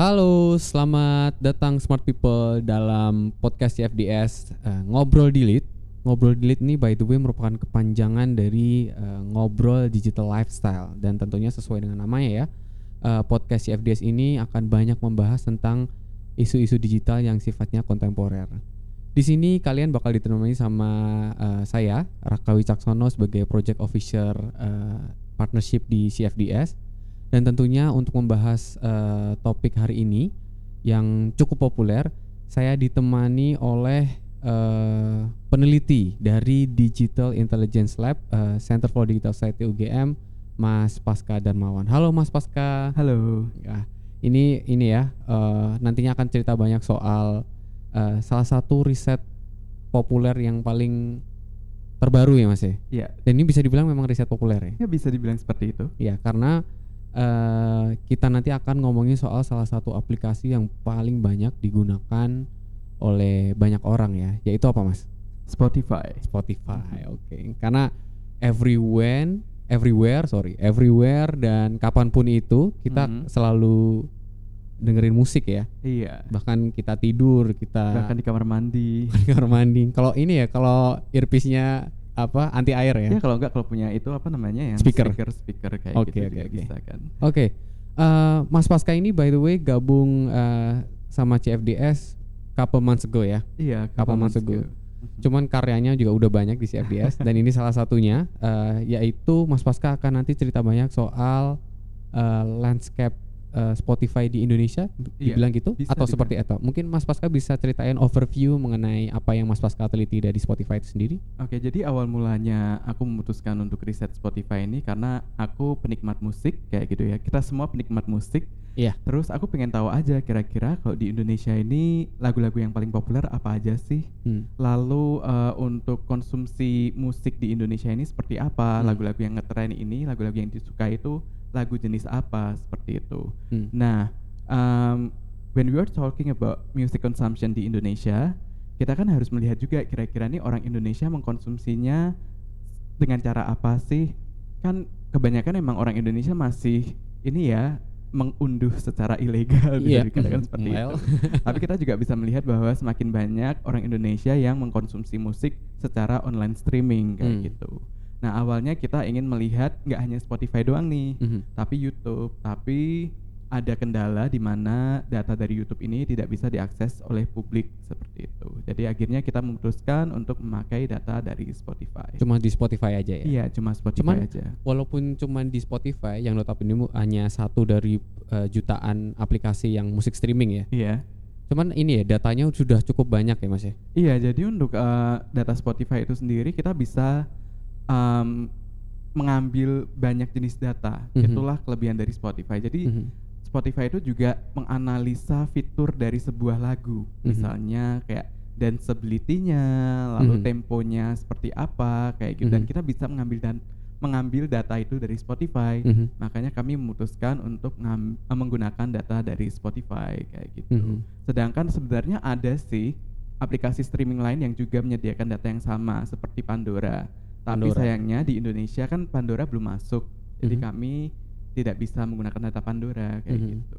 Halo, selamat datang smart people dalam podcast CFDS uh, Ngobrol Delete. Ngobrol Delete ini by the way merupakan kepanjangan dari uh, Ngobrol Digital Lifestyle dan tentunya sesuai dengan namanya ya. Uh, podcast CFDS ini akan banyak membahas tentang isu-isu digital yang sifatnya kontemporer. Di sini kalian bakal ditemani sama uh, saya Raka Wicaksono sebagai project officer uh, partnership di CFDS dan tentunya untuk membahas uh, topik hari ini yang cukup populer, saya ditemani oleh uh, peneliti dari Digital Intelligence Lab uh, Center for Digital Society UGM, Mas Pasca Darmawan. Halo Mas Pasca. Halo. Ya, ini ini ya uh, nantinya akan cerita banyak soal uh, salah satu riset populer yang paling terbaru ya Mas ya. Iya. Dan ini bisa dibilang memang riset populer ya. Ya bisa dibilang seperti itu. Ya karena uh, kita nanti akan ngomongin soal salah satu aplikasi yang paling banyak digunakan oleh banyak orang ya, yaitu apa mas? Spotify. Spotify, oke. Okay. Karena everywhere, everywhere, sorry, everywhere dan kapan pun itu kita mm -hmm. selalu dengerin musik ya. Iya. Bahkan kita tidur, kita bahkan di kamar mandi. di kamar mandi. Kalau ini ya, kalau earpiece-nya apa anti air ya? Ya kalau enggak kalau punya itu apa namanya yang speaker speaker, speaker kayak okay, gitu okay, okay. bisa kan. Oke. Okay. Uh, Mas Pasca ini by the way gabung uh, sama CFDS couple months ago ya. Iya, couple months ago. Cuman karyanya juga udah banyak di CFDS dan ini salah satunya uh, yaitu Mas Pasca akan nanti cerita banyak soal uh, landscape uh, Spotify di Indonesia iya, dibilang gitu atau dibilang. seperti itu. Mungkin Mas Pasca bisa ceritain overview mengenai apa yang Mas Pasca teliti dari Spotify itu sendiri? Oke, jadi awal mulanya aku memutuskan untuk riset Spotify ini karena aku penikmat musik kayak gitu ya. Kita semua penikmat musik. Iya. Terus aku pengen tahu aja kira-kira kalau di Indonesia ini lagu-lagu yang paling populer apa aja sih? Hmm. Lalu uh, untuk konsumsi musik di Indonesia ini seperti apa? Hmm. Lagu-lagu hmm. yang ngetren ini, lagu-lagu yang disukai itu lagu jenis apa seperti itu. Hmm. Nah, um, when we are talking about music consumption di Indonesia, kita kan harus melihat juga kira-kira nih orang Indonesia mengkonsumsinya dengan cara apa sih? Kan kebanyakan emang orang Indonesia masih ini ya mengunduh secara ilegal yeah. bisa dikatakan seperti well. itu. Tapi kita juga bisa melihat bahwa semakin banyak orang Indonesia yang mengkonsumsi musik secara online streaming kayak hmm. gitu. Nah awalnya kita ingin melihat nggak hanya Spotify doang nih, mm -hmm. tapi YouTube. Tapi ada kendala di mana data dari YouTube ini tidak bisa diakses oleh publik seperti itu. Jadi akhirnya kita memutuskan untuk memakai data dari Spotify. Cuma di Spotify aja ya? Iya, cuma Spotify cuman, aja. Walaupun cuma di Spotify yang notabene hanya satu dari uh, jutaan aplikasi yang musik streaming ya. Iya. Cuman ini ya datanya sudah cukup banyak ya Mas ya. Iya, jadi untuk uh, data Spotify itu sendiri kita bisa um, mengambil banyak jenis data. Mm -hmm. Itulah kelebihan dari Spotify. Jadi mm -hmm. Spotify itu juga menganalisa fitur dari sebuah lagu. Mm -hmm. Misalnya kayak danceability-nya, lalu mm -hmm. temponya seperti apa kayak gitu mm -hmm. dan kita bisa mengambil dan mengambil data itu dari Spotify. Mm -hmm. Makanya kami memutuskan untuk menggunakan data dari Spotify kayak gitu. Mm -hmm. Sedangkan sebenarnya ada sih aplikasi streaming lain yang juga menyediakan data yang sama seperti Pandora. Tapi Pandora. sayangnya di Indonesia kan Pandora belum masuk. Jadi mm -hmm. kami tidak bisa menggunakan data Pandora kayak mm -hmm. gitu.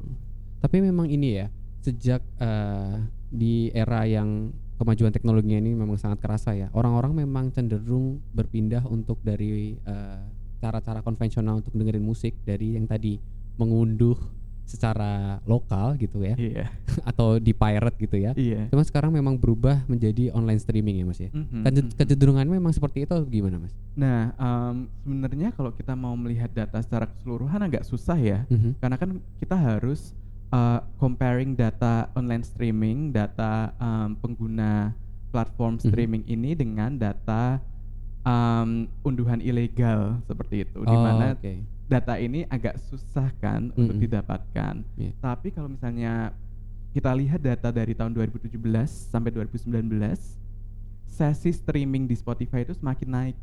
Tapi memang ini ya, sejak uh, di era yang kemajuan teknologinya ini memang sangat kerasa ya. Orang-orang memang cenderung berpindah untuk dari eh, cara-cara uh, konvensional untuk dengerin musik dari yang tadi mengunduh secara lokal gitu ya yeah. atau di pirate gitu ya yeah. cuma sekarang memang berubah menjadi online streaming ya mas ya mm-hmm. kecenderungan memang seperti itu gimana mas nah um, sebenarnya kalau kita mau melihat data secara keseluruhan agak susah ya mm-hmm. karena kan kita harus uh, comparing data online streaming data um, pengguna platform mhm. streaming mm-hmm. ini dengan data um, unduhan ilegal seperti itu oh, di mana okay data ini agak susah kan mm -hmm. untuk didapatkan. Yeah. Tapi kalau misalnya kita lihat data dari tahun 2017 sampai 2019, sesi streaming di Spotify itu semakin naik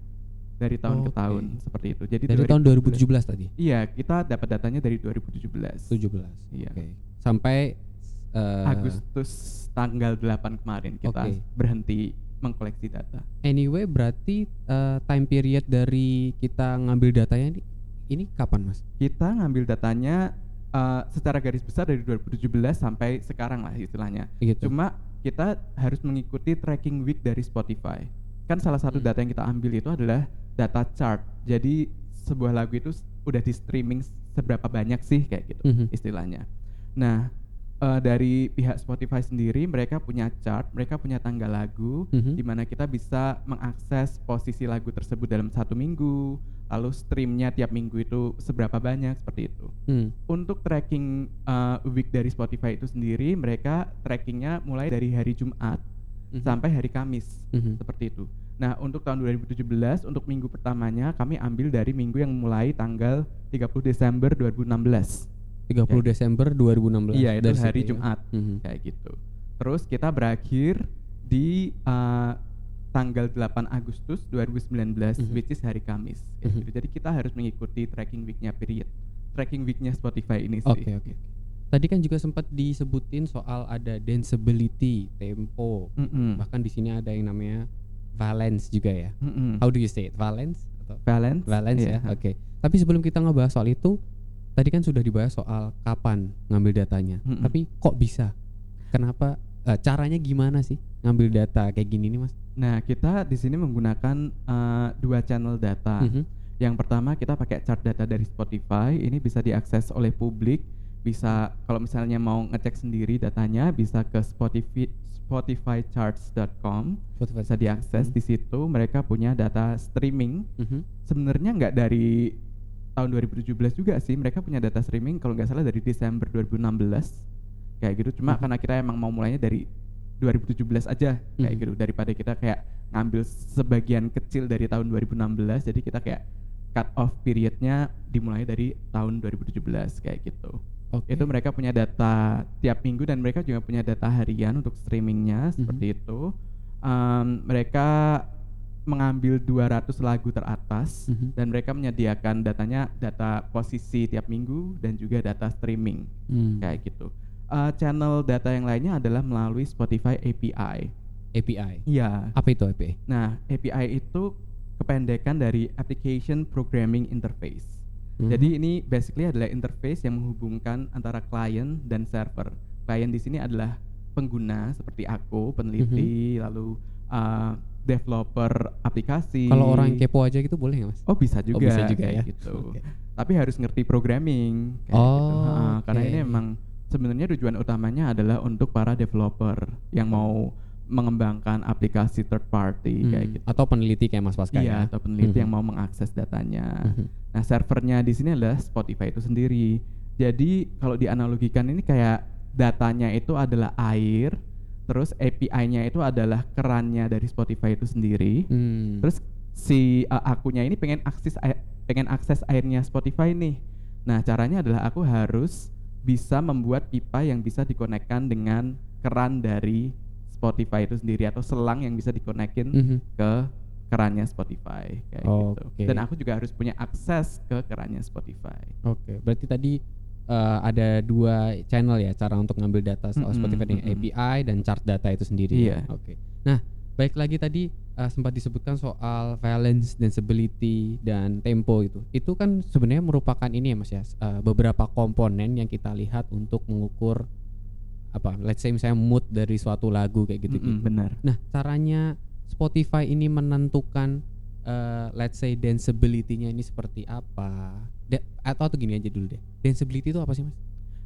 dari tahun oh, ke tahun okay. seperti itu. Jadi dari 2017, tahun 2017 tadi. Iya, kita dapat datanya dari 2017. 17. Iya. Okay. Sampai uh, Agustus tanggal 8 kemarin kita okay. berhenti mengkoleksi data. Anyway, berarti uh, time period dari kita ngambil datanya ini ini kapan mas? Kita ngambil datanya uh, secara garis besar dari 2017 sampai sekarang lah istilahnya. Gitu. Cuma kita harus mengikuti tracking week dari Spotify. Kan salah satu Hmm. data yang kita ambil itu adalah data chart. Jadi sebuah lagu itu udah di streaming seberapa banyak sih kayak gitu Mhm. istilahnya. Nah, eh, dari pihak Spotify sendiri mereka punya chart, mereka punya tanggal lagu Mhm. di mana kita bisa mengakses posisi lagu tersebut dalam satu minggu, lalu streamnya tiap minggu itu seberapa banyak seperti itu. Hmm. Untuk tracking uh, week dari Spotify itu sendiri, mereka trackingnya mulai dari hari Jumat Mhm. sampai hari Kamis Mhm. seperti itu. Nah, untuk tahun 2017 untuk minggu pertamanya kami ambil dari minggu yang mulai tanggal 30 Desember 2016. 30 Desember 2016 Iya, itu dari hari situ ya. Jumat Mhm. kayak gitu. Terus kita berakhir di uh, tanggal 8 Agustus 2019 Mhm. which is hari Kamis kayak Mhm. gitu. Jadi kita harus mengikuti tracking weeknya period. Tracking weeknya Spotify ini sih. Oke oke. Tadi kan juga sempat disebutin soal ada danceability, tempo. Mm-mm. Bahkan di sini ada yang namanya valence juga ya. Mm-mm. How do you say it? Valence atau Balance. valence Iya. ya? Oke. Tapi sebelum kita ngebahas soal itu, tadi kan sudah dibahas soal kapan ngambil datanya. Mm-mm. Tapi kok bisa? Kenapa? eh, caranya gimana sih ngambil data kayak gini nih mas? Nah, kita di sini menggunakan uh, dua channel data. Mhm. Yang pertama kita pakai chart data dari Spotify. Ini bisa diakses oleh publik. Bisa kalau misalnya mau ngecek sendiri datanya bisa ke Spotify spotifycharts.com. Spotify. Bisa diakses Mhm. di situ. Mereka punya data streaming. Mhm. Sebenarnya nggak dari tahun 2017 juga sih. Mereka punya data streaming kalau nggak salah dari Desember 2016 kayak gitu. Cuma Mhm. karena kita emang mau mulainya dari 2017 aja kayak Mhm. gitu daripada kita kayak ngambil sebagian kecil dari tahun 2016 jadi kita kayak cut off periodnya dimulai dari tahun 2017 kayak gitu Oke. itu mereka punya data tiap minggu dan mereka juga punya data harian untuk streamingnya seperti Mhm. itu Em, mereka mengambil 200 lagu teratas Mhm. dan mereka menyediakan datanya data posisi tiap minggu dan juga data streaming Hmm. kayak gitu Eh, channel data yang lainnya adalah melalui Spotify API API. iya Apa itu API? Nah, API itu kependekan dari Application Programming Interface. Mhm. Jadi ini basically adalah interface yang menghubungkan antara klien dan server. Klien di sini adalah pengguna seperti aku, peneliti, lalu uh, developer aplikasi. Kalau orang kepo aja gitu boleh nggak mas? Oh bisa juga, bisa juga kayak ya. gitu. Oke. Tapi harus ngerti programming kayak Oh, gitu. Ha, Karena oke. ini emang sebenarnya tujuan utamanya adalah untuk para developer yang mau mengembangkan aplikasi third party kayak Hmm. gitu. Atau peneliti kayak Mas Pasca Iya, ya? atau peneliti Mhm. yang mau mengakses datanya. Mhm. Nah, servernya di sini adalah Spotify itu sendiri. Jadi kalau dianalogikan ini kayak datanya itu adalah air, terus API-nya itu adalah kerannya dari Spotify itu sendiri. Hmm. Terus si uh, akunya ini pengen akses air- pengen akses airnya Spotify nih. Nah, caranya adalah aku harus bisa membuat pipa yang bisa dikonekkan dengan keran dari Spotify itu sendiri atau selang yang bisa dikonekin Mhm. ke kerannya Spotify kayak gitu. Oke. Dan aku juga harus punya akses ke kerannya Spotify. Oke, berarti tadi eh, ada dua channel ya cara untuk ngambil data soal Mm-mm, Spotify dengan mm-mm. API dan chart data itu sendiri. ya? Iya. Oke. Nah, baik lagi tadi eh, sempat disebutkan soal valence, danceability dan tempo itu. Itu kan sebenarnya merupakan ini ya Mas ya, eh, beberapa komponen yang kita lihat untuk mengukur apa, let's say misalnya mood dari suatu lagu kayak gitu. Mm-mm, benar. Nah, caranya Spotify ini menentukan eh, let's say danceability-nya ini seperti apa? Da- atau atau gini aja dulu deh. Danceability itu apa sih, Mas?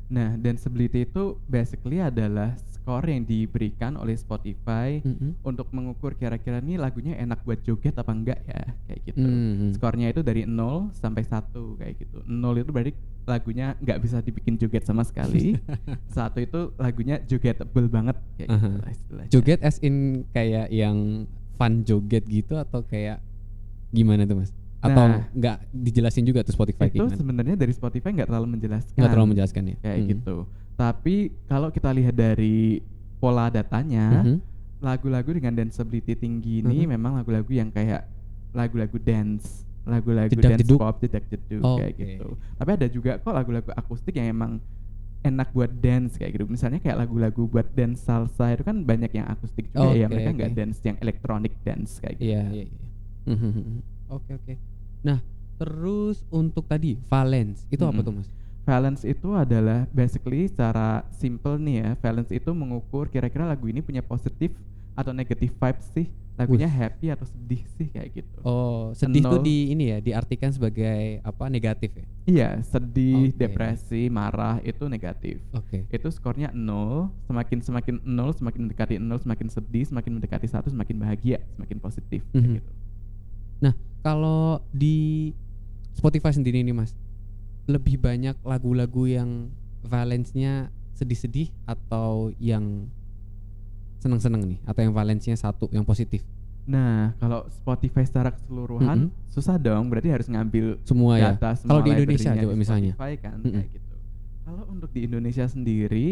Nah, danceability itu basically adalah skor yang diberikan oleh Spotify Mm-mm. untuk mengukur kira-kira nih lagunya enak buat joget apa enggak ya, kayak gitu. Mhm. Skornya itu dari 0 sampai 1 kayak gitu. 0 itu berarti lagunya nggak bisa dibikin joget sama sekali. Satu itu lagunya jogetable banget kayak gitu Aha. lah istilahnya. Joget as in kayak yang fun joget gitu atau kayak gimana tuh, Mas? Atau Nah. nggak dijelasin juga tuh Spotify itu sebenarnya dari Spotify nggak terlalu menjelaskan. Nggak terlalu menjelaskan ya? kayak Mhm. gitu. Tapi kalau kita lihat dari pola datanya, Mhm. lagu-lagu dengan danceability tinggi ini Mhm. memang lagu-lagu yang kayak lagu-lagu dance, lagu-lagu Jedak dance jeduk. pop, jedak jeduk kayak Oke. gitu. Tapi ada juga kok lagu-lagu akustik yang emang enak buat dance kayak gitu. Misalnya kayak lagu-lagu buat dance salsa itu kan banyak yang akustik juga ya, Oke, mereka nggak oke. dance yang electronic dance kayak gitu. Iya, iya, iya. Mhm. Oke, oke. Nah, terus untuk tadi valence itu apa Mhm. tuh, Mas? Valence itu adalah basically secara simple nih ya. Valence itu mengukur kira-kira lagu ini punya positif atau negatif vibes sih. Lagunya Wih. happy atau sedih sih kayak gitu. Oh, sedih Nol. di ini ya, diartikan sebagai apa? Negatif ya. Iya, sedih, Oke. depresi, marah itu negatif. Oke. Itu skornya 0, semakin semakin 0, semakin mendekati 0, semakin sedih, semakin mendekati 1, semakin bahagia, semakin positif kayak Mhm. gitu. Nah, kalau di Spotify sendiri nih Mas, lebih banyak lagu-lagu yang valence-nya sedih-sedih atau yang seneng-seneng nih atau yang valence-nya satu yang positif Nah, kalau Spotify secara keseluruhan Mhm. susah dong, berarti harus ngambil semua ya data Kalau semua di Indonesia coba di misalnya. Spotify kan Mm-mm. kayak gitu. Kalau untuk di Indonesia sendiri,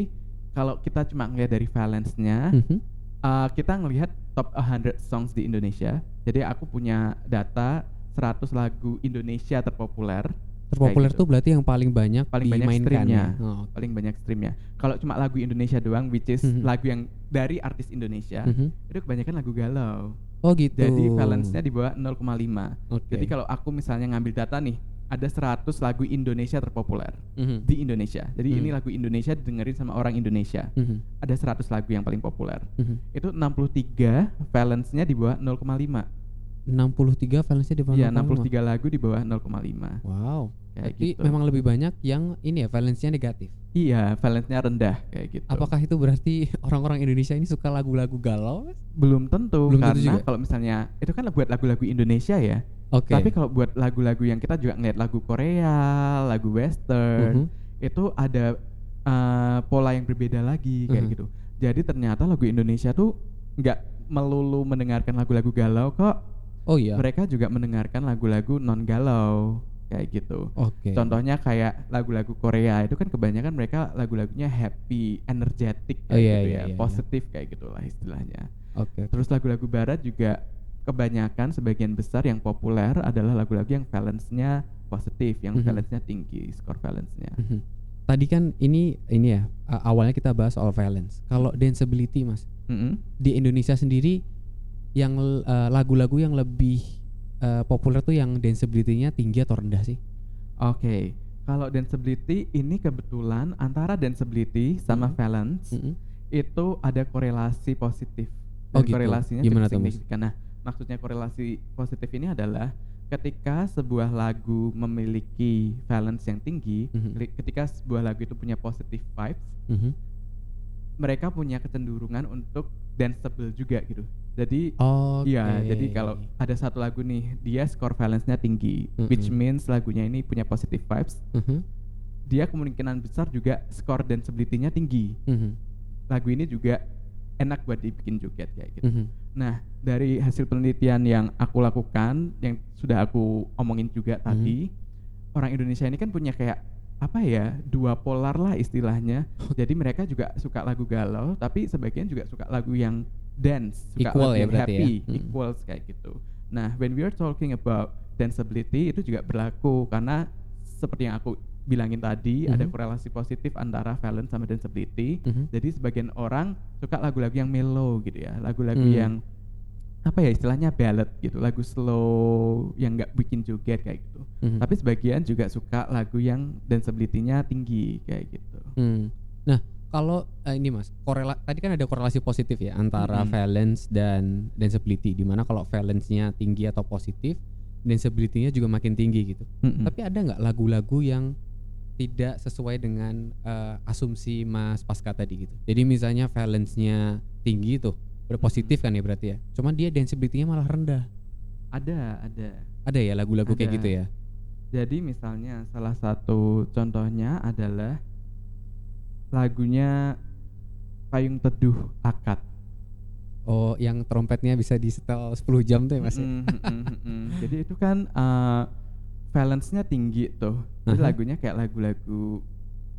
kalau kita cuma ngelihat dari valence-nya, Mhm. uh, kita ngelihat top 100 songs di Indonesia. Jadi aku punya data 100 lagu Indonesia terpopuler, terpopuler gitu. tuh berarti yang paling banyak Paling banyak streamnya. ya? Oh, paling banyak streamnya. Kalau cuma lagu Indonesia doang, which is Mhm. lagu yang dari artis Indonesia, mhm. itu kebanyakan lagu galau. oh gitu Jadi valence-nya di bawah 0,5. Oke. Jadi kalau aku misalnya ngambil data nih, ada 100 lagu Indonesia terpopuler Mhm. di Indonesia. Jadi Hmm. ini lagu Indonesia didengerin sama orang Indonesia. Mhm. Ada 100 lagu yang paling populer. Mhm. Itu 63 valence-nya di bawah 0,5. 63 valence-nya di bawah Iya, 0,5. 63 lagu di bawah 0,5. wow Kayak Berarti gitu. memang lebih banyak yang ini ya valence-nya negatif Iya, valence-nya rendah kayak gitu. apakah itu berarti orang-orang Indonesia ini suka lagu-lagu galau belum tentu Belum tentu karena juga? kalau misalnya itu kan buat lagu-lagu Indonesia ya. Oke Tapi kalau buat lagu-lagu yang kita juga ngeliat lagu Korea, lagu western, Mhm. itu ada uh, pola yang berbeda lagi kayak Mhm. gitu. Jadi ternyata lagu Indonesia tuh nggak melulu mendengarkan lagu-lagu galau kok. oh iya Mereka juga mendengarkan lagu-lagu non galau kayak gitu. oke Contohnya kayak lagu-lagu Korea itu kan kebanyakan mereka lagu-lagunya happy, energetic Oh, kayak iya, gitu iya, ya, iya, iya. positif kayak gitulah istilahnya. oke Terus lagu-lagu barat juga kebanyakan sebagian besar yang populer adalah lagu-lagu yang valence-nya positif, yang Mhm. valence-nya tinggi, skor valence-nya. Mhm. Tadi kan ini ini ya awalnya kita bahas soal valence. Kalau danceability mas Mm-mm. di Indonesia sendiri yang eh, lagu-lagu yang lebih eh, populer tuh yang danceability-nya tinggi atau rendah sih? Oke, kalau danceability ini kebetulan antara danceability sama Mhm. valence Mhm. itu ada korelasi positif. Oh Dan gitu. korelasinya Gimana cukup signifikan. Nah, maksudnya korelasi positif ini adalah ketika sebuah lagu memiliki valence yang tinggi, Mhm. keli- ketika sebuah lagu itu punya positive vibes, Mhm. mereka punya kecenderungan untuk danceable juga gitu. Jadi Oke. Iya, jadi kalau ada satu lagu nih, dia skor valence-nya tinggi, which Mm-mm. means lagunya ini punya positive vibes, Mhm. dia kemungkinan besar juga skor danceability-nya tinggi. Mhm. Lagu ini juga enak buat dibikin joget kayak gitu. Mhm. Nah, dari hasil penelitian yang aku lakukan, yang sudah aku omongin juga Mhm. tadi, orang Indonesia ini kan punya kayak apa ya, dua polar lah istilahnya. Jadi mereka juga suka lagu galau, tapi sebagian juga suka lagu yang dance, suka Equal lagu ya ya? happy, Hmm. equals kayak gitu. Nah, when we are talking about danceability itu juga berlaku karena seperti yang aku bilangin tadi, ada Mhm. korelasi positif antara valence sama danceability. Mhm. Jadi sebagian orang suka lagu-lagu yang mellow gitu ya, lagu-lagu Hmm. yang apa ya istilahnya ballad gitu, lagu slow yang nggak bikin joget kayak gitu. Mhm. Tapi sebagian juga suka lagu yang danceability-nya tinggi kayak gitu. Hmm. Nah, kalau eh, ini Mas, korela tadi kan ada korelasi positif ya antara Mm-mm. valence dan danceability di mana kalau valence-nya tinggi atau positif, danceability-nya juga makin tinggi gitu. Mm-mm. Tapi ada nggak lagu-lagu yang tidak sesuai dengan eh, asumsi Mas Pasca tadi gitu. Jadi misalnya valence-nya tinggi tuh, berpositif kan ya berarti ya. Cuman dia danceability-nya malah rendah. ada, ada. Ada ya lagu-lagu kayak gitu ya. Jadi misalnya salah satu contohnya adalah lagunya Payung Teduh Akad. Oh, yang trompetnya bisa di setel 10 jam tuh ya Mas? Mm, mm, mm, mm. Jadi itu kan uh, valence-nya tinggi tuh. Jadi Aha. lagunya kayak lagu-lagu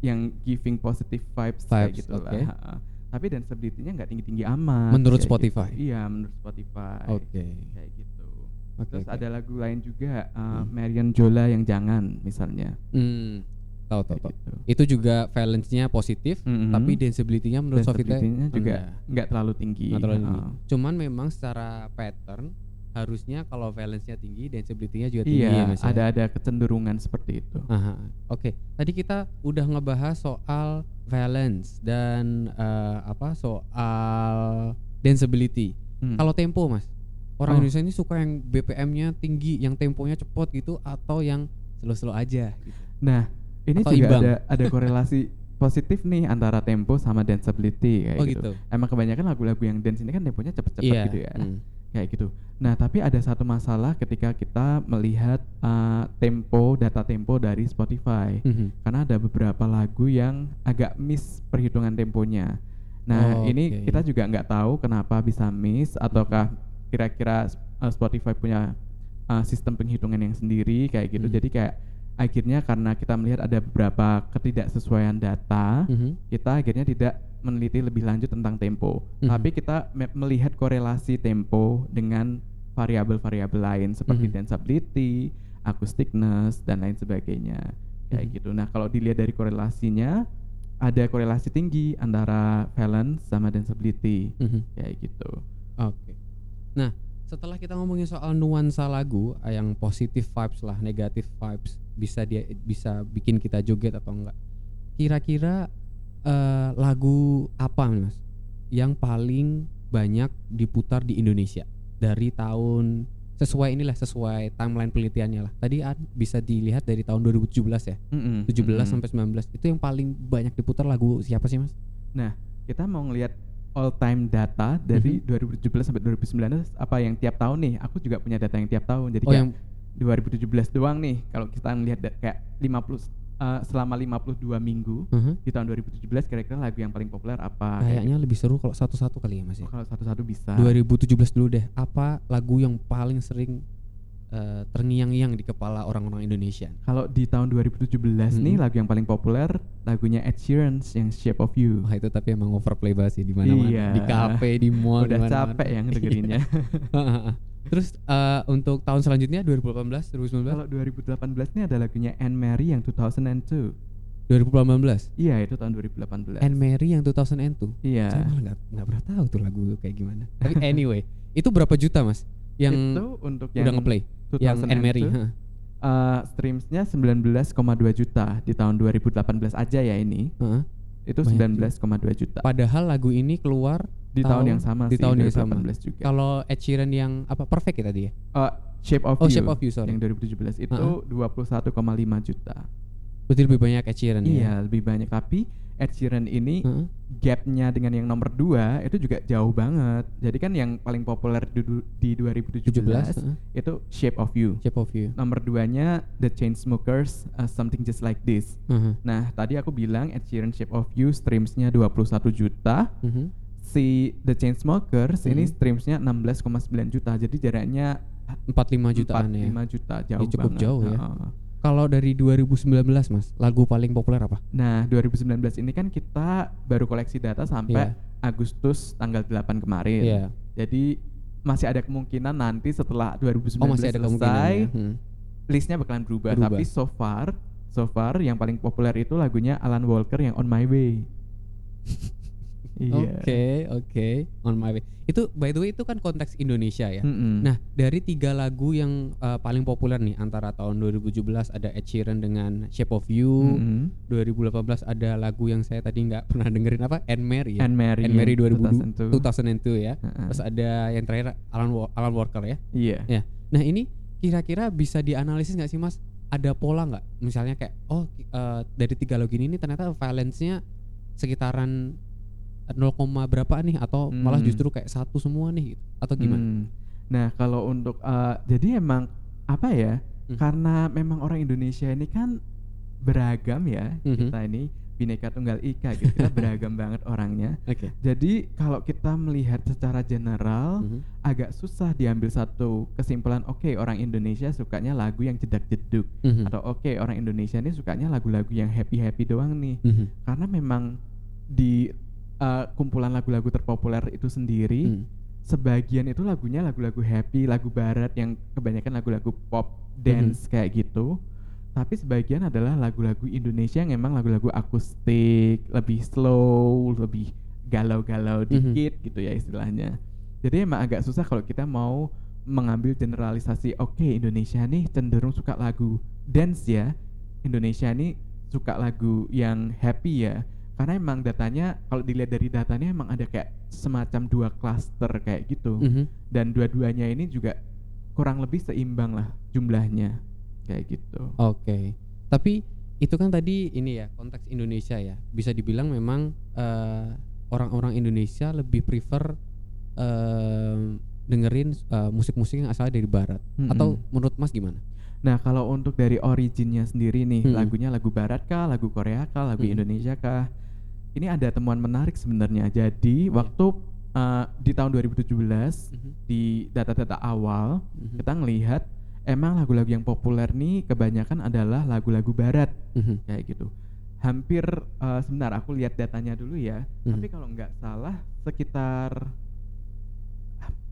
yang giving positive vibes, kayak Vibes, gitu oke. lah. Ha-ha. Tapi danceability-nya nggak tinggi-tinggi amat. Menurut kayak Spotify? gitu. Iya, menurut Spotify. Oke. Kayak gitu. Oke. Terus oke. ada lagu lain juga, uh, Hmm. Marion Jola yang jangan misalnya. Hmm, tahu tahu Kayak tahu. gitu. Itu juga valence-nya positif, Mm-mm. tapi danceability-nya menurut Spotify juga nggak terlalu tinggi. Nggak terlalu tinggi. Cuman memang secara pattern harusnya kalau valence-nya tinggi, danceability-nya juga tinggi iya, ya ada ada kecenderungan seperti itu. Aha, Oke, tadi kita udah ngebahas soal valence dan eh, apa soal danceability. Hmm. Kalau tempo, Mas, orang Oh. Indonesia ini suka yang BPM-nya tinggi, yang temponya cepot gitu, atau yang slow-slow aja. Gitu. Nah, ini Atau juga imbang. ada ada korelasi positif nih antara tempo sama danceability kayak Oh, gitu. gitu. Emang kebanyakan lagu-lagu yang dance ini kan temponya cepet-cepet Iya. gitu ya. hmm. Kayak gitu. Nah, tapi ada satu masalah ketika kita melihat uh, tempo, data tempo dari Spotify. Mhm. Karena ada beberapa lagu yang agak miss perhitungan temponya. Nah, Oh, ini kita juga nggak tahu kenapa bisa miss ataukah kira-kira uh, Spotify punya uh, sistem penghitungan yang sendiri kayak gitu. Hmm. Jadi kayak akhirnya karena kita melihat ada beberapa ketidaksesuaian data, Mhm. kita akhirnya tidak meneliti lebih lanjut tentang tempo. Mhm. Tapi kita me- melihat korelasi tempo dengan variabel-variabel lain seperti Mhm. danceability, acousticness dan lain sebagainya. Kayak Mhm. gitu. Nah, kalau dilihat dari korelasinya ada korelasi tinggi antara valence sama danceability Mhm. kayak gitu. Oke. Nah, setelah kita ngomongin soal nuansa lagu eh, yang positif vibes lah, negatif vibes, bisa dia bisa bikin kita joget atau enggak. Kira-kira eh, lagu apa nih, Mas yang paling banyak diputar di Indonesia dari tahun sesuai inilah sesuai timeline penelitiannya lah. Tadi an- bisa dilihat dari tahun 2017 ya. Mm-mm, 17 mm-mm. sampai 19 itu yang paling banyak diputar lagu siapa sih, Mas? Nah, kita mau ngelihat all time data dari Mhm. 2017 sampai 2019 apa yang tiap tahun nih. Aku juga punya data yang tiap tahun. Jadi Oh, kayak yang 2017 doang nih kalau kita ngelihat kayak 50 eh, selama 52 minggu Mhm. di tahun 2017 kira-kira lagu yang paling populer apa? Kayak kayaknya lebih seru kalau satu-satu kali ya, Mas ya. kalau satu-satu bisa. 2017 dulu deh. Apa lagu yang paling sering eh, terngiang-ngiang di kepala orang-orang Indonesia? Kalau di tahun 2017 nih Mhm. lagu yang paling populer lagunya Ed Sheeran yang Shape of You. Wah itu tapi emang overplay banget sih di mana-mana. Iya. Di kafe, di mall, Udah capek yang dengerinnya. Terus eh, untuk tahun selanjutnya 2018, 2019, Kalau 2018 ini ada lagunya Anne Mary yang 2002. 2018. Iya, itu tahun 2018. Anne Mary yang 2002. Iya. Saya malah nggak pernah tahu tuh lagu kayak gimana. Tapi anyway, itu berapa juta mas? Yang itu untuk yang udah ngeplay? Yang Anne Mary. 2002, heeh. uh, streamsnya 19,2 juta di tahun 2018 aja ya ini. Heeh. Itu Banyak 19,2 juta. Padahal lagu ini keluar Di tahun, yang sama di sih, tahun yang sama. 2018 juga. Kalau Ed Sheeran yang apa Perfect ya tadi ya? Uh, Shape of Oh, You. Shape of You, sorry. Yang 2017 itu Uh-uh. 21,5 juta. Berarti lebih banyak Ed Sheeran ya? Iya, lebih banyak tapi Ed Sheeran ini Heeh. gapnya dengan yang nomor 2 itu juga jauh banget. Jadi kan yang paling populer di, di 2017 17, heeh. itu Shape of You. Shape of You. Nomor 2-nya The Chainsmokers uh, Something Just Like This. Heeh. Nah, tadi aku bilang Ed Sheeran Shape of You streamsnya 21 juta. Mhm. Si The Chainsmokers ini Mhm. streamsnya 16,9 juta. Jadi jaraknya 45 jutaan ya. 45 juta jauh cukup banget. jauh ya. Kalau dari 2019 Mas, lagu paling populer apa? Nah, 2019 ini kan kita baru koleksi data sampai Iya. Agustus tanggal 8 kemarin. Iya. Jadi masih ada kemungkinan nanti setelah 2019 Oh, masih ada selesai ya. Hmm. listnya bakalan berubah. Berubah. Tapi so far, so far yang paling populer itu lagunya Alan Walker yang On My Way. iya. Oke, oke. On my way. Itu by the way itu kan konteks Indonesia ya. Mm-mm. Nah, dari tiga lagu yang uh, paling populer nih antara tahun 2017 ada Ed Sheeran dengan Shape of You, Mm-mm. 2018 ada lagu yang saya tadi nggak pernah dengerin apa Anne Mary ya. Anne Mary, Anne Mary yang 2002, 2002. 2002 ya. Heeh. Terus ada yang terakhir Alan Alan Walker ya. Iya. Ya. Nah, ini kira-kira bisa dianalisis nggak sih Mas? Ada pola nggak? Misalnya kayak oh eh, dari tiga lagu ini ternyata valence-nya sekitaran 0, berapa nih atau malah Hmm. justru kayak satu semua nih gitu. atau gimana? Hmm. Nah, kalau untuk uh, jadi emang apa ya? Hmm. Karena memang orang Indonesia ini kan beragam ya. Mhm. Kita ini bineka tunggal ika gitu. Kita beragam banget orangnya. Oke. Jadi kalau kita melihat secara general Mhm. agak susah diambil satu kesimpulan oke orang Indonesia sukanya lagu yang jedak jeduk Mhm. atau oke orang Indonesia ini sukanya lagu-lagu yang happy happy doang nih Mhm. karena memang di uh, kumpulan lagu-lagu terpopuler itu sendiri Mhm. sebagian itu lagunya lagu-lagu happy lagu barat yang kebanyakan lagu-lagu pop dance kayak gitu. Tapi sebagian adalah lagu-lagu Indonesia yang emang lagu-lagu akustik lebih slow lebih galau-galau Mhm. dikit gitu ya istilahnya. Jadi emang agak susah kalau kita mau mengambil generalisasi oke okay, Indonesia nih cenderung suka lagu dance ya. Indonesia nih suka lagu yang happy ya karena emang datanya kalau dilihat dari datanya emang ada kayak semacam dua cluster kayak gitu Mm -hmm. dan dua-duanya ini juga kurang lebih seimbang lah jumlahnya kayak gitu Oke. Okay. Tapi itu kan tadi ini ya konteks Indonesia ya. Bisa dibilang memang eh, orang-orang Indonesia lebih prefer eh, dengerin eh, musik-musik yang asalnya dari barat. Mm-mm. Atau menurut Mas gimana? Nah, kalau untuk dari originnya sendiri nih, Hmm. lagunya lagu barat kah, lagu Korea kah, lagu Hmm. Indonesia kah? Ini ada temuan menarik sebenarnya. Jadi, waktu uh, di tahun 2017 di data-data awal, Mhm. kita ngelihat emang lagu-lagu yang populer nih kebanyakan adalah lagu-lagu barat Mhm. kayak gitu. Hampir uh, sebentar aku lihat datanya dulu ya. Mhm. Tapi kalau nggak salah sekitar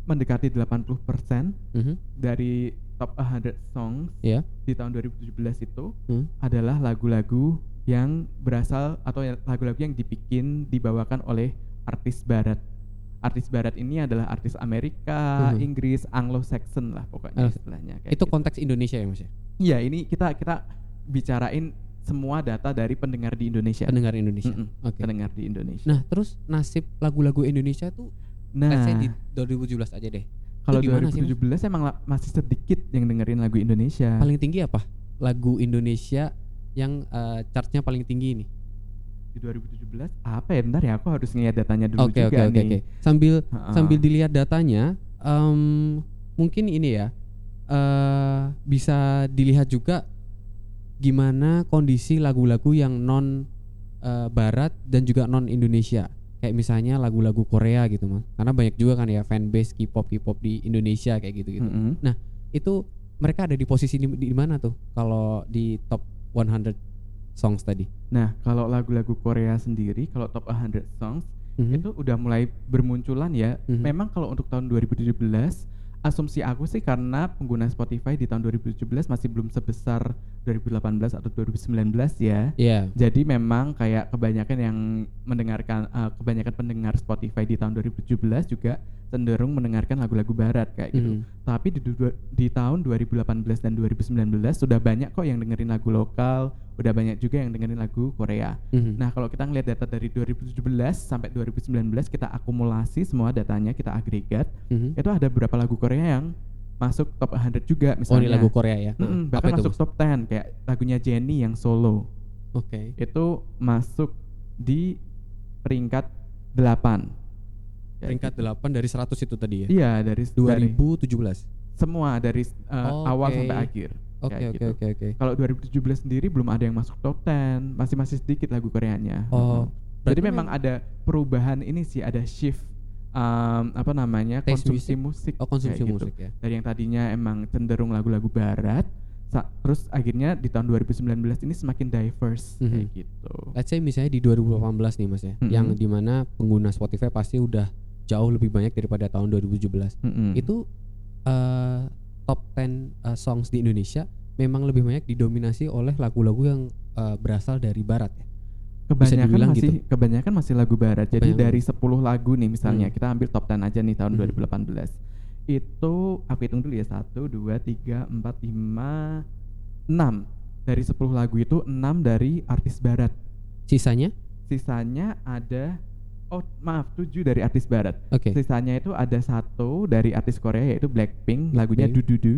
mendekati 80% Mhm. dari top 100 songs Ya. di tahun 2017 itu Hmm. adalah lagu-lagu yang berasal atau ya- lagu-lagu yang dibikin dibawakan oleh artis barat. Artis barat ini adalah artis Amerika, Mhm. Inggris, Anglo-Saxon lah pokoknya Eh, istilahnya. kayak Itu gitu. konteks Indonesia ya Mas ya? Iya, ini kita kita bicarain semua data dari pendengar di Indonesia. Pendengar Indonesia. Mm-mm, Oke. Pendengar di Indonesia. Nah, terus nasib lagu-lagu Indonesia tuh Nah, let's say di 2017 aja deh. kalau di mana sih, Mas? 2017 emang masih sedikit yang dengerin lagu Indonesia. Paling tinggi apa? Lagu Indonesia yang eh, chartnya paling tinggi ini. di 2017 apa ya? Bentar ya, aku harus ngeliat datanya dulu Oke juga oke oke nih. oke. Sambil Ha-ha. sambil dilihat datanya, em, mungkin ini ya eh bisa dilihat juga gimana kondisi lagu-lagu yang non eh, Barat dan juga non Indonesia. Kayak misalnya lagu-lagu Korea gitu mas. Karena banyak juga kan ya fanbase K-pop K-pop di Indonesia kayak gitu gitu. Mm-mm. Itu mereka ada di posisi di, di mana tuh? Kalau di top 100 songs tadi. Nah, kalau lagu-lagu Korea sendiri, kalau top 100 songs Mhm. itu udah mulai bermunculan ya. Mhm. Memang kalau untuk tahun 2017, asumsi aku sih karena pengguna Spotify di tahun 2017 masih belum sebesar 2018 atau 2019 ya. Iya. Jadi memang kayak kebanyakan yang mendengarkan eh, kebanyakan pendengar Spotify di tahun 2017 juga cenderung mendengarkan lagu-lagu barat kayak gitu. Mhm. Tapi di, di tahun 2018 dan 2019 sudah banyak kok yang dengerin lagu lokal, udah banyak juga yang dengerin lagu Korea. Mhm. Nah, kalau kita ngelihat data dari 2017 sampai 2019 kita akumulasi semua datanya, kita agregat, Mhm. itu ada beberapa lagu Korea yang masuk top 100 juga Oh misalnya. ini lagu Korea ya? Apa bahkan itu, masuk Mas? top 10 kayak lagunya Jennie yang solo. Oke. Itu masuk di peringkat 8. Kayak Peringkat gitu. 8 dari 100 itu tadi ya? Iya, dari dari 2017. semua dari uh, Oh, awal oke. sampai akhir. Oke Kayak oke gitu. oke oke. Kalau 2017 sendiri belum ada yang masuk top 10, masih masih sedikit lagu Koreanya. Oh, berarti Jadi memang ada perubahan ini sih, ada shift um, apa namanya Taste konsumsi musik. Oh konsumsi gitu. musik ya. Dari yang tadinya emang cenderung lagu-lagu barat, terus akhirnya di tahun 2019 ini semakin diverse kayak Mhm. gitu. Let's say misalnya di 2018 nih mas ya, Mm-mm. yang di mana pengguna Spotify pasti udah jauh lebih banyak daripada tahun 2017. Mm-mm. Itu eh, top 10 eh, songs di Indonesia memang lebih banyak didominasi oleh lagu-lagu yang eh, berasal dari Barat ya. Kebanyakan dibilang masih gitu. kebanyakan masih lagu barat. Jadi Kebanyakan. dari 10 lagu nih misalnya Hmm. kita ambil top 10 aja nih tahun Hmm. 2018. Itu aku hitung dulu ya 1 2 3 4 5 6. Dari 10 lagu itu 6 dari artis barat. Sisanya? Sisanya ada oh maaf 7 dari artis barat. Oke. Sisanya itu ada satu dari artis Korea yaitu Blackpink, lagunya Blackpink. Dududu.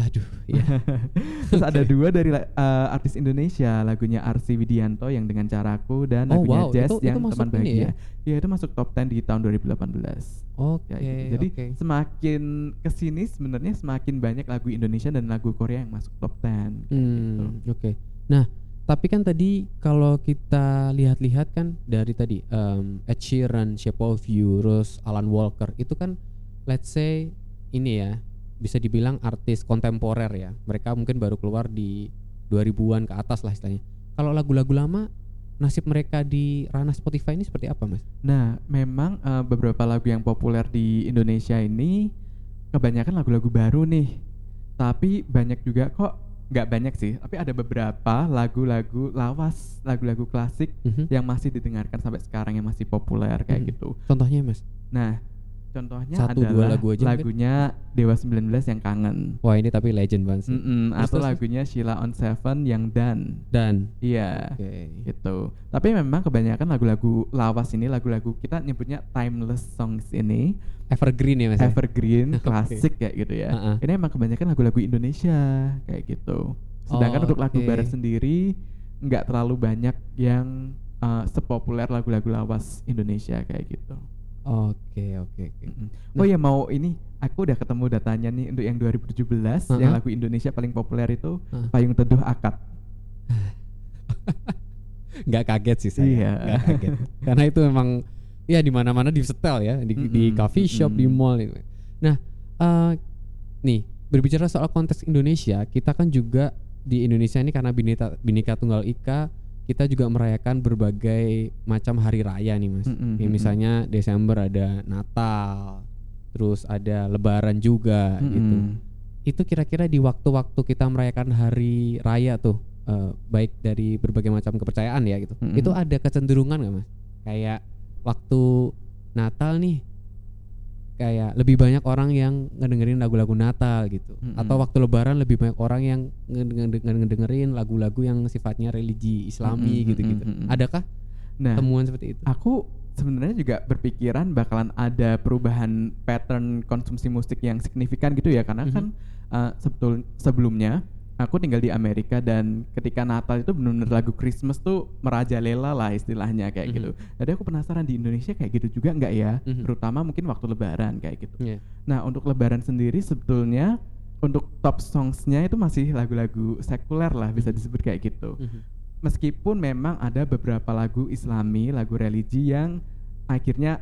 Aduh, ya. Terus ada dua dari eh, artis Indonesia, lagunya Arsi Widianto yang dengan caraku dan Oh, lagunya wow, Jazz itu- itu yang masuk teman bahagia. ya? Ya itu masuk top 10 di tahun 2018. Oke, Kayak gitu. Jadi oke. semakin ke sini sebenarnya semakin banyak lagu Indonesia dan lagu Korea yang masuk top 10. kayak gitu. Hmm, oke. Nah, tapi kan tadi kalau kita lihat-lihat kan dari tadi em, Ed Sheeran, Shape of You, terus Alan Walker itu kan let's say ini ya bisa dibilang artis kontemporer ya. Mereka mungkin baru keluar di 2000-an ke atas lah istilahnya. Kalau lagu-lagu lama nasib mereka di ranah Spotify ini seperti apa, Mas? Nah, memang eh, beberapa lagu yang populer di Indonesia ini kebanyakan lagu-lagu baru nih. Tapi banyak juga kok nggak banyak sih, tapi ada beberapa lagu-lagu lawas, lagu-lagu klasik Mhm. yang masih didengarkan sampai sekarang yang masih populer kayak Mhm. gitu. Contohnya, Mas? Nah, Contohnya Satu, dua adalah lagu aja mungkin? lagunya Dewa 19 yang kangen. Wah ini tapi legend banget sih. Mm-mm, Terus, atau terus, lagunya Sheila on Seven yang Dan. Dan Iya. oke. Gitu. Tapi memang kebanyakan lagu-lagu lawas ini, lagu-lagu kita nyebutnya timeless songs ini, Evergreen ya mas. ya? evergreen, klasik kayak gitu ya. Ha-ha. Ini emang kebanyakan lagu-lagu Indonesia kayak gitu. Sedangkan Oh, untuk lagu oke. barat sendiri nggak terlalu banyak yang uh, sepopuler lagu-lagu lawas Indonesia kayak gitu. Oke oke oke. Nah. Oh ya mau ini aku udah ketemu datanya nih untuk yang 2017 Uh-huh. yang lagu Indonesia paling populer itu Uh. Payung Teduh Akad. Nggak kaget sih saya. Iya. Nggak kaget. Karena itu memang ya di mana-mana di setel ya di, di Mm-mm, coffee shop di mm-mm. mall. itu. Nah eh, nih berbicara soal konteks Indonesia kita kan juga di Indonesia ini karena bineka bineka tunggal ika kita juga merayakan berbagai macam hari raya nih mas. Mm-mm, Ya, misalnya Desember ada Natal, terus ada Lebaran juga gitu. Mm-mm. Itu kira-kira di waktu-waktu kita merayakan hari raya tuh, eh, baik dari berbagai macam kepercayaan ya gitu. Mm-mm. Itu ada kecenderungan nggak mas? Kayak waktu Natal nih, kayak lebih banyak orang yang ngedengerin lagu-lagu Natal gitu. Mm-mm. Atau waktu Lebaran lebih banyak orang yang ngedeng- ngedengerin lagu-lagu yang sifatnya religi Islami gitu-gitu. mm-mm, mm-mm. Adakah Nah, temuan seperti itu? aku sebenarnya juga berpikiran bakalan ada perubahan pattern konsumsi musik yang signifikan gitu ya karena Mhm. kan uh, sebetul sebelumnya aku tinggal di Amerika dan ketika Natal itu benar-benar lagu Christmas tuh merajalela lah istilahnya kayak Mhm. gitu. Jadi aku penasaran di Indonesia kayak gitu juga nggak ya? Mhm. Terutama mungkin waktu Lebaran kayak gitu. Iya. Nah untuk Lebaran sendiri sebetulnya untuk top songsnya itu masih lagu-lagu sekuler lah bisa disebut kayak gitu Mhm. meskipun memang ada beberapa lagu Islami, lagu religi yang akhirnya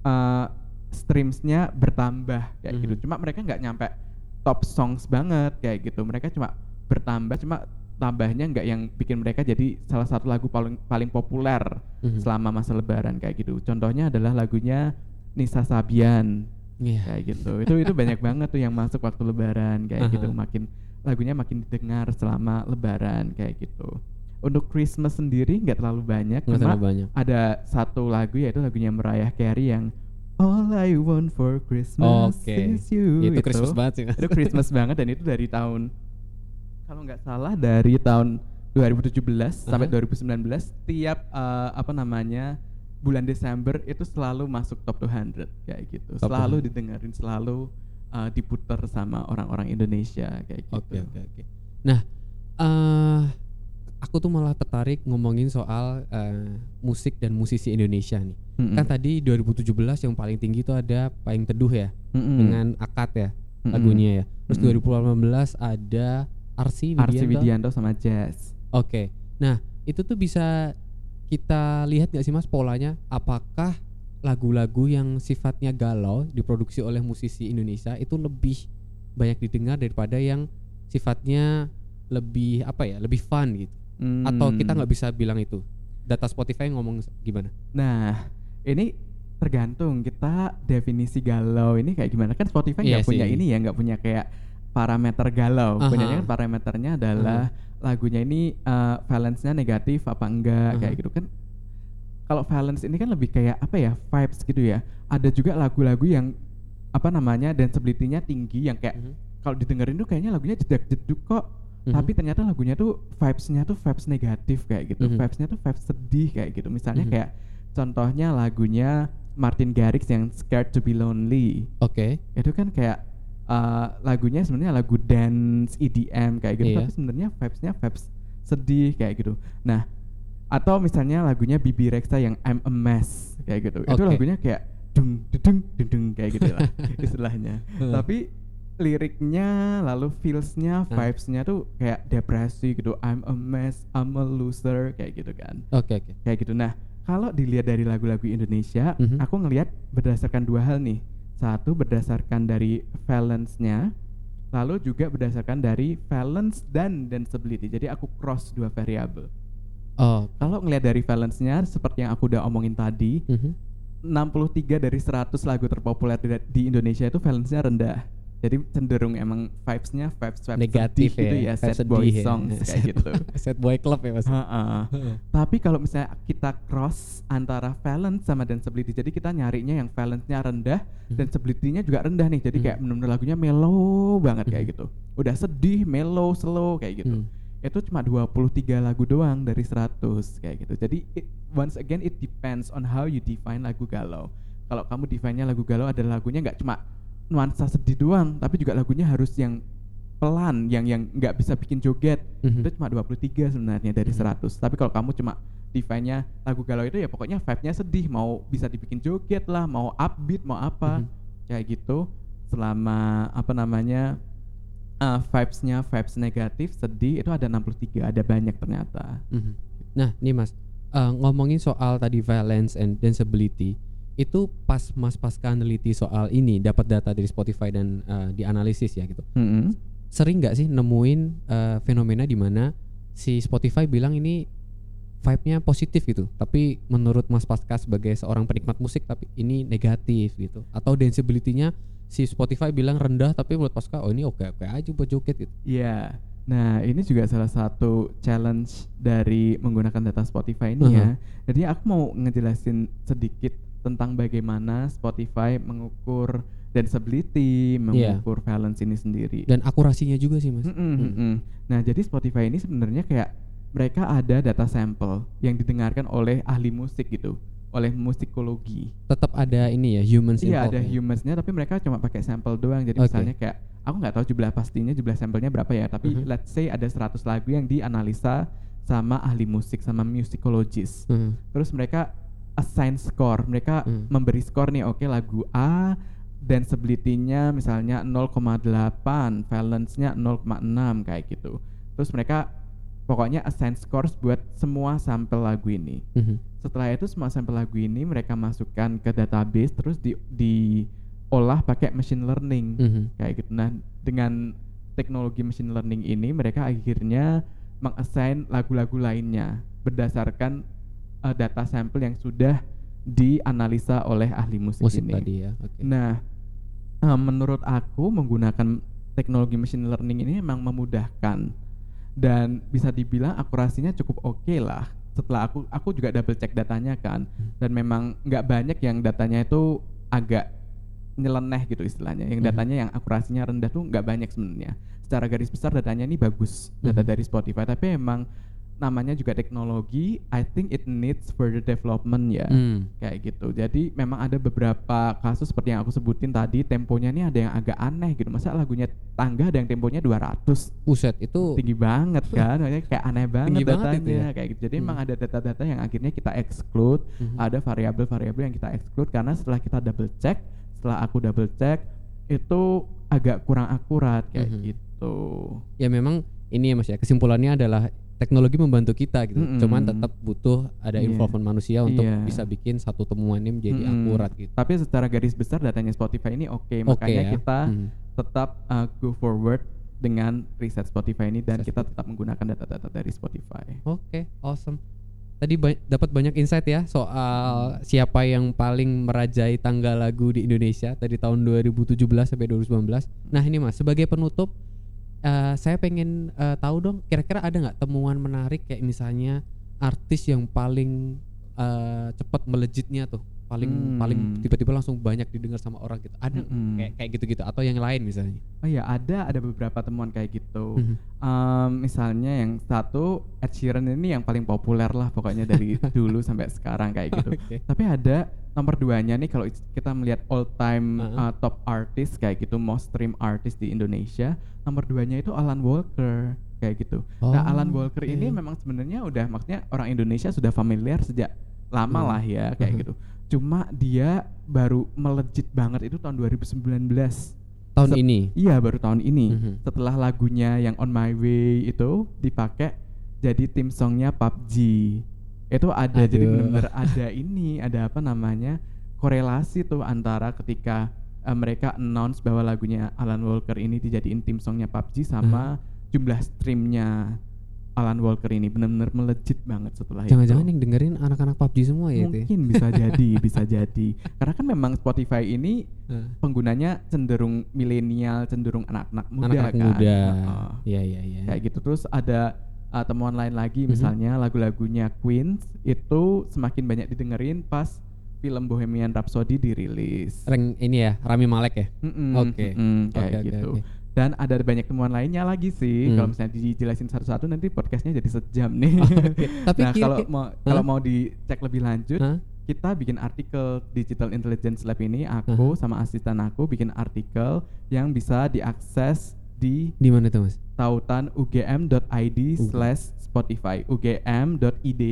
uh, streamsnya bertambah kayak Mhm. gitu. Cuma mereka nggak nyampe top songs banget kayak gitu. Mereka cuma bertambah, cuma tambahnya nggak yang bikin mereka jadi salah satu lagu paling paling populer Mhm. selama masa Lebaran kayak gitu. Contohnya adalah lagunya Nisa Sabian Iya. kayak gitu. Itu itu banyak banget tuh yang masuk waktu Lebaran kayak gitu. Aha. Makin lagunya makin didengar selama Lebaran kayak gitu. Untuk Christmas sendiri nggak terlalu banyak, Nggak cuma terlalu banyak. ada satu lagu yaitu lagunya Mariah Carey yang All I Want for Christmas Oke. is You. Itu Christmas banget sih. Mas. Itu Christmas banget dan itu dari tahun kalau nggak salah dari tahun 2017 sampai Aha. 2019 tiap eh, apa namanya bulan Desember itu selalu masuk top 200 kayak gitu. Top selalu 200. didengerin, selalu eh, diputer sama orang-orang Indonesia kayak gitu. Oke oke oke. Nah, eh aku tuh malah tertarik ngomongin soal eh, musik dan musisi Indonesia nih. Mm-mm. Kan tadi 2017 yang paling tinggi itu ada Payung Teduh ya Mm-mm. dengan akad ya lagunya ya. Terus Mm-mm. 2018 ada Arsi Widianto. Arsi Widianto sama Jazz. Oke. Nah, itu tuh bisa kita lihat nggak sih Mas polanya apakah lagu-lagu yang sifatnya galau diproduksi oleh musisi Indonesia itu lebih banyak didengar daripada yang sifatnya lebih apa ya, lebih fun gitu. Atau kita Hmm. nggak bisa bilang itu. Data Spotify ngomong gimana? Nah, ini tergantung kita definisi galau ini kayak gimana kan Spotify Iya nggak punya sih. ini ya nggak punya kayak parameter galau Aha. punyanya kan parameternya adalah lagunya ini eh, valence-nya negatif apa enggak Aha. kayak gitu kan kalau valence ini kan lebih kayak apa ya vibes gitu ya ada juga lagu-lagu yang apa namanya danceability-nya tinggi yang kayak Mhm. kalau didengerin tuh kayaknya lagunya jedak jeduk kok Mhm. tapi ternyata lagunya tuh vibes-nya tuh vibes negatif kayak gitu Mhm. vibes-nya tuh vibes sedih kayak gitu misalnya Mhm. kayak contohnya lagunya Martin Garrix yang Scared to be Lonely Oke. itu kan kayak uh, lagunya sebenarnya lagu dance EDM kayak gitu Iya. tapi sebenarnya vibes-nya vibes sedih kayak gitu. Nah atau misalnya lagunya Bibi Rexa yang I'm a Mess kayak gitu. Itu Oke. lagunya kayak dung dung dung dung kayak gitu lah istilahnya. Tapi liriknya lalu feelsnya vibesnya tuh kayak depresi gitu. I'm a mess I'm a loser kayak gitu kan. Oke oke. kayak gitu. Nah kalau dilihat dari lagu-lagu Indonesia Mhm. aku ngelihat berdasarkan dua hal nih satu berdasarkan dari valence-nya lalu juga berdasarkan dari valence dan danceability jadi aku cross dua variabel Oh. kalau ngelihat dari valence-nya seperti yang aku udah omongin tadi mhm. 63 dari 100 lagu terpopuler di, di Indonesia itu valence-nya rendah jadi cenderung emang vibesnya vibes vibes negatif sedih gitu ya, ya sad boy ya. songs kayak gitu sad boy club ya mas Ha-ha. Tapi kalau misalnya kita cross antara Valence sama Danceability, jadi kita nyarinya yang Valence-nya rendah, Mhm. Danceability-nya juga rendah nih. Jadi Mhm. kayak benar-benar lagunya mellow banget kayak Mhm. gitu. Udah sedih, mellow, slow kayak gitu. Hmm. Itu cuma 23 lagu doang dari 100 kayak gitu. Jadi it- once again it depends on how you define lagu galau. Kalau kamu define-nya lagu galau adalah lagunya nggak cuma nuansa sedih doang, tapi juga lagunya harus yang pelan, yang yang nggak bisa bikin joget. Mhm. itu cuma 23 sebenarnya dari Mhm. 100 tapi kalau kamu cuma define-nya lagu galau itu ya pokoknya vibe-nya sedih. Mau bisa dibikin joget lah mau upbeat mau apa. Mhm. kayak gitu. Selama apa namanya uh, vibes-nya vibes negatif sedih itu ada 63 ada banyak ternyata. Mhm. Nah, nih Mas, eh, ngomongin soal tadi violence and danceability, itu pas Mas pasca neliti soal ini dapat data dari Spotify dan eh, dianalisis ya gitu. Mm-mm. Sering nggak sih nemuin eh, fenomena di mana si Spotify bilang ini vibe-nya positif gitu, tapi menurut Mas Pasca sebagai seorang penikmat musik tapi ini negatif gitu. Atau danceability-nya si Spotify bilang rendah tapi menurut Pasca oh ini oke-oke aja buat joget gitu. Iya. Nah, ini juga salah satu challenge dari menggunakan data Spotify ini Mhm. ya. Jadi aku mau ngejelasin sedikit tentang bagaimana Spotify mengukur danceability, Iya. mengukur balance ini sendiri. Dan akurasinya juga sih Mas. Mm-mm, Hmm. mm-mm. Nah, jadi Spotify ini sebenarnya kayak mereka ada data sampel yang didengarkan oleh ahli musik gitu, oleh musikologi. Tetap ada ini ya humans Iya ada ya? humansnya tapi mereka cuma pakai sampel doang. Jadi Oke. misalnya kayak aku nggak tahu jumlah pastinya jumlah sampelnya berapa ya. Tapi Mhm. let's say ada 100 lagu yang dianalisa sama ahli musik sama musicologist. Hmm. Terus mereka assign score. Mereka Hmm. memberi skor nih. Oke lagu A dan nya misalnya 0,8, valence-nya 0,6 kayak gitu. Terus mereka pokoknya assign scores buat semua sampel lagu ini Mhm. setelah itu semua sampel lagu ini mereka masukkan ke database terus di diolah pakai machine learning Mhm. kayak gitu nah dengan teknologi machine learning ini mereka akhirnya mengassign lagu-lagu lainnya berdasarkan uh, data sampel yang sudah dianalisa oleh ahli musik, musik ini. tadi ya oke. Nah uh, menurut aku menggunakan teknologi machine learning ini memang memudahkan. Dan bisa dibilang akurasinya cukup oke lah. Setelah aku aku juga double check datanya kan. Dan memang nggak banyak yang datanya itu agak nyeleneh gitu istilahnya. Yang Mhm. datanya yang akurasinya rendah tuh nggak banyak sebenarnya. Secara garis besar datanya ini bagus data Mhm. dari Spotify. Tapi emang namanya juga teknologi I think it needs further development ya Hmm. kayak gitu. Jadi memang ada beberapa kasus seperti yang aku sebutin tadi, temponya ini ada yang agak aneh gitu. Masa lagunya tangga ada yang temponya 200. Buset itu Tinggi banget kan. Kayak aneh banget Tinggi banget datanya itu ya? kayak gitu. Jadi Hmm. memang ada data-data yang akhirnya kita exclude, Mhm. ada variabel-variabel yang kita exclude karena setelah kita double check, setelah aku double check itu agak kurang akurat kayak Mhm. gitu. ya memang ini ya Mas ya kesimpulannya adalah teknologi membantu kita gitu. Mm-mm. Cuman tetap butuh ada Iya. involvement manusia untuk Iya. bisa bikin satu temuan ini menjadi Mm-mm. akurat gitu. Tapi secara garis besar datanya Spotify ini oke, Oke makanya ya. kita Mhm. tetap uh, go forward dengan riset Spotify ini dan Riset kita tetap menggunakan data-data dari Spotify. Oke, awesome. Tadi ba- dapat banyak insight ya soal siapa yang paling merajai tanggal lagu di Indonesia tadi tahun 2017 sampai 2019. Nah ini mas, sebagai penutup, eh, saya pengen eh, tahu dong, kira-kira ada nggak temuan menarik kayak misalnya artis yang paling eh, cepat melejitnya tuh, paling Hmm. paling tiba-tiba langsung banyak didengar sama orang gitu. Ada Mm-mm. kayak kayak gitu-gitu atau yang lain misalnya? Oh iya ada ada beberapa temuan kayak gitu. Um, misalnya yang satu Ed Sheeran ini yang paling populer lah pokoknya dari dulu sampai sekarang kayak gitu. Oke. Tapi ada nomor duanya nih kalau kita melihat all time Uh-uh. uh, top artist kayak gitu, most stream artist di Indonesia, nomor duanya itu Alan Walker kayak gitu. nah Oh, Alan Walker ini oke. memang sebenarnya udah maksudnya orang Indonesia sudah familiar sejak lama Hmm. lah ya kayak Mhm. gitu. Cuma dia baru melejit banget itu tahun 2019. Tahun Sep- ini. Iya baru tahun ini. Mhm. Setelah lagunya yang On My Way itu dipakai jadi tim songnya PUBG. Itu ada jadi Aduh. benar-benar ada ini, ada apa namanya korelasi tuh antara ketika eh, mereka announce bahwa lagunya Alan Walker ini dijadiin tim songnya PUBG sama Mhm. jumlah streamnya Alan Walker ini benar-benar melejit banget setelah Jangan-jangan itu. yang dengerin anak-anak PUBG semua ya itu. ya? Mungkin bisa jadi, bisa jadi. Karena kan memang Spotify ini penggunanya cenderung milenial, cenderung anak-anak muda Anak-anak kan. muda. Iya iya iya. Kayak gitu terus ada uh, temuan lain lagi Mhm. misalnya lagu-lagunya Queen itu semakin banyak didengerin pas film Bohemian Rhapsody dirilis. Reng ini ya, Rami Malek ya. Oke, oke, gitu. oke. Dan ada banyak temuan lainnya lagi sih. Hmm. Kalau misalnya dijelasin satu-satu nanti podcastnya jadi sejam nih. Oke. Tapi nah kalau mau kalau mau dicek lebih lanjut, Hah? kita bikin artikel Digital Intelligence Lab ini aku sama asisten aku bikin artikel yang bisa diakses di Di mana tuh, Mas? Tautan ugm.id slash Spotify ugm.id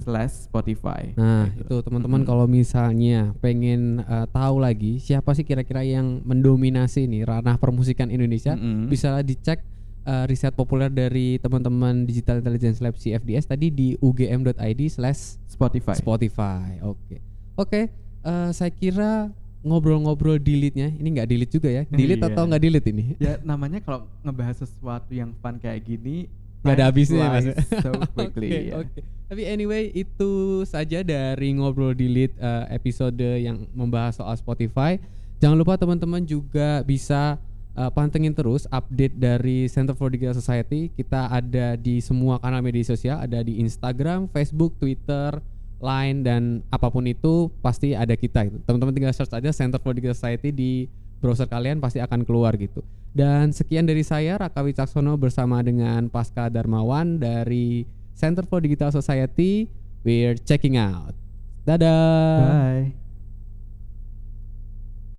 slash Spotify Nah, Gitu. itu teman-teman Mm-mm. kalau misalnya pengen eh, tahu lagi siapa sih kira-kira yang mendominasi nih ranah permusikan Indonesia, Mm-mm. bisa dicek eh, riset populer dari teman-teman Digital Intelligence Lab CFDS tadi di ugm.id slash Spotify Spotify. Oke. Oke, eh, saya kira ngobrol-ngobrol delete-nya ini nggak delete juga ya? Delete Iya. atau nggak delete ini? ya namanya kalau ngebahas sesuatu yang fun kayak gini Nggak ada habisnya ya, Mas. so quickly Oke, ya. oke. Tapi anyway itu saja dari ngobrol delete eh, episode yang membahas soal Spotify. Jangan lupa teman-teman juga bisa eh, pantengin terus update dari Center for Digital Society. Kita ada di semua kanal media sosial, ada di Instagram, Facebook, Twitter, Line dan apa pun itu pasti ada kita gitu. Teman-teman tinggal search aja Center for Digital Society di browser kalian pasti akan keluar gitu. Dan sekian dari saya Raka Wicaksono bersama dengan Pasca Darmawan dari Center for Digital Society. We're checking out. Dadah. bye